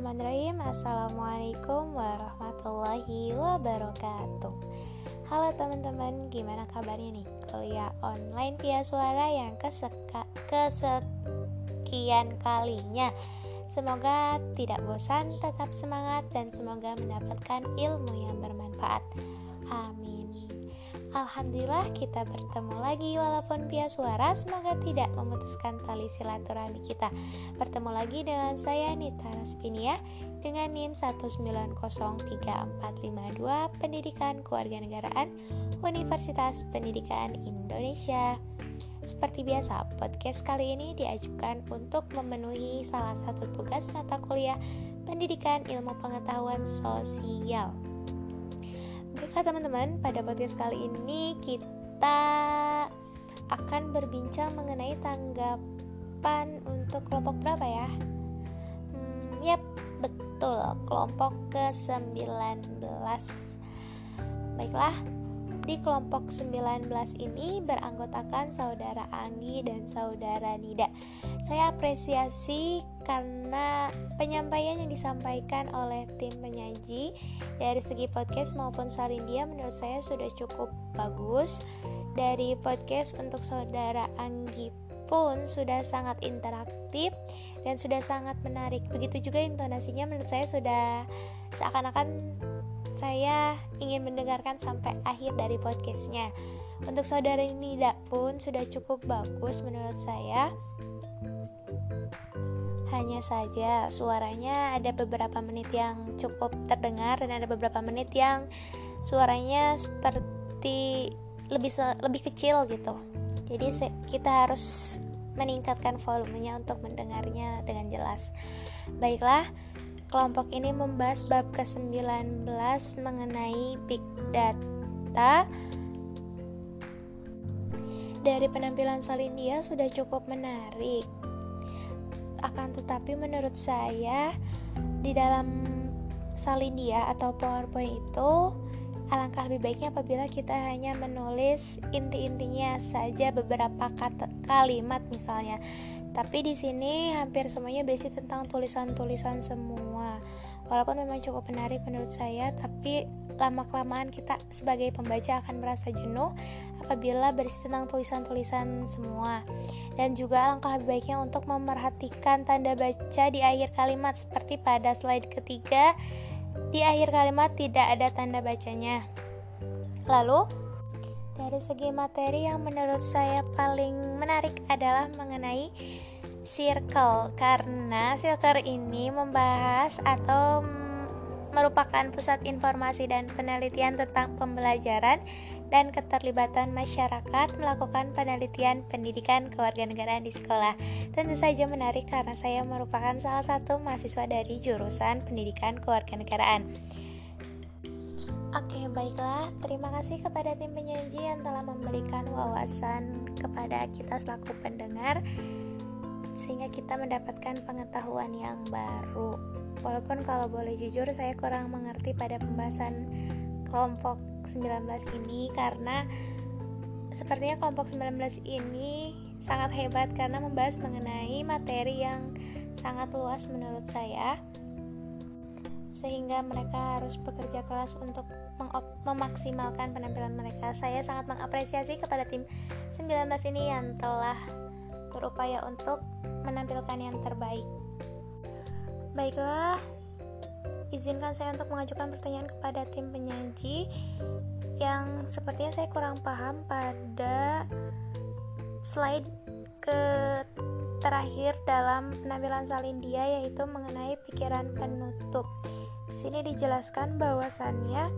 Bismillahirrahmanirrahim. Assalamualaikum warahmatullahi wabarakatuh. Halo teman-teman, gimana kabarnya nih? Kuliah online via suara yang keseka, kesekian kalinya. Semoga tidak bosan, tetap semangat, dan semoga mendapatkan ilmu yang bermanfaat. Amin Alhamdulillah kita bertemu lagi. Walaupun via suara Semoga tidak memutuskan tali silaturahmi kita. Bertemu lagi dengan saya Nita Raspinia Dengan NIM 1903452 Pendidikan Kewarganegaraan Universitas Pendidikan Indonesia. Seperti biasa, podcast kali ini diajukan untuk memenuhi salah satu tugas mata kuliah Pendidikan Ilmu Pengetahuan Sosial. Baiklah teman-teman, pada podcast kali ini kita akan berbincang mengenai tanggapan untuk kelompok berapa ya? Hmm, yap, betul, kelompok ke-19. Baiklah, di kelompok 19 ini beranggotakan saudara Anggi dan saudara Nida. Saya apresiasi karena penyampaian yang disampaikan oleh tim penyaji dari segi podcast maupun salindia menurut saya sudah cukup bagus. Dari podcast untuk saudara Anggi pun sudah sangat interaktif dan sudah sangat menarik. Begitu juga intonasinya menurut saya sudah seakan-akan saya ingin mendengarkan sampai akhir dari podcastnya. Untuk saudara Nida pun sudah cukup bagus menurut saya. Hanya saja suaranya ada beberapa menit yang cukup terdengar dan ada beberapa menit yang suaranya seperti lebih lebih kecil gitu. Jadi kita harus meningkatkan volumenya untuk mendengarnya dengan jelas. Baiklah, Kelompok ini membahas bab ke-19 mengenai big data. Dari penampilan Salindia sudah cukup menarik. Akan tetapi menurut saya di dalam Salindia atau PowerPoint itu alangkah lebih baiknya apabila kita hanya menulis inti-intinya saja beberapa kata kalimat misalnya tapi di sini hampir semuanya berisi tentang tulisan-tulisan semua. Walaupun memang cukup menarik menurut saya, tapi lama-kelamaan kita sebagai pembaca akan merasa jenuh apabila berisi tentang tulisan-tulisan semua. Dan juga langkah lebih baiknya untuk memerhatikan tanda baca di akhir kalimat seperti pada slide ketiga. Di akhir kalimat tidak ada tanda bacanya. Lalu, dari segi materi yang menurut saya paling menarik adalah mengenai circle karena circle ini membahas atau merupakan pusat informasi dan penelitian tentang pembelajaran dan keterlibatan masyarakat melakukan penelitian pendidikan kewarganegaraan di sekolah. Tentu saja menarik karena saya merupakan salah satu mahasiswa dari jurusan pendidikan kewarganegaraan. Oke, baiklah. Terima kasih kepada tim penyaji yang telah memberikan wawasan kepada kita selaku pendengar sehingga kita mendapatkan pengetahuan yang baru. Walaupun kalau boleh jujur saya kurang mengerti pada pembahasan kelompok 19 ini karena sepertinya kelompok 19 ini sangat hebat karena membahas mengenai materi yang sangat luas menurut saya sehingga mereka harus bekerja keras untuk memaksimalkan penampilan mereka. Saya sangat mengapresiasi kepada tim 19 ini yang telah berupaya untuk menampilkan yang terbaik. Baiklah, izinkan saya untuk mengajukan pertanyaan kepada tim penyaji yang sepertinya saya kurang paham pada slide ke terakhir dalam penampilan Salindia yaitu mengenai pikiran penutup. Sini dijelaskan bahwasannya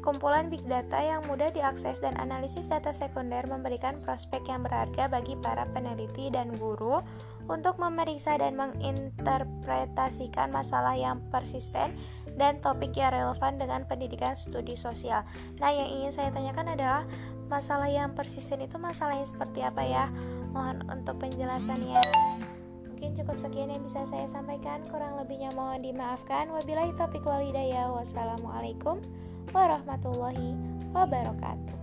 kumpulan big data yang mudah diakses dan analisis data sekunder memberikan prospek yang berharga bagi para peneliti dan guru untuk memeriksa dan menginterpretasikan masalah yang persisten dan topik yang relevan dengan pendidikan studi sosial. Nah, yang ingin saya tanyakan adalah masalah yang persisten itu masalah yang seperti apa ya? Mohon untuk penjelasannya. Mungkin cukup sekian yang bisa saya sampaikan, kurang lebihnya mohon dimaafkan. Wabillahi taufiq walhidayah. Wassalamualaikum warahmatullahi wabarakatuh.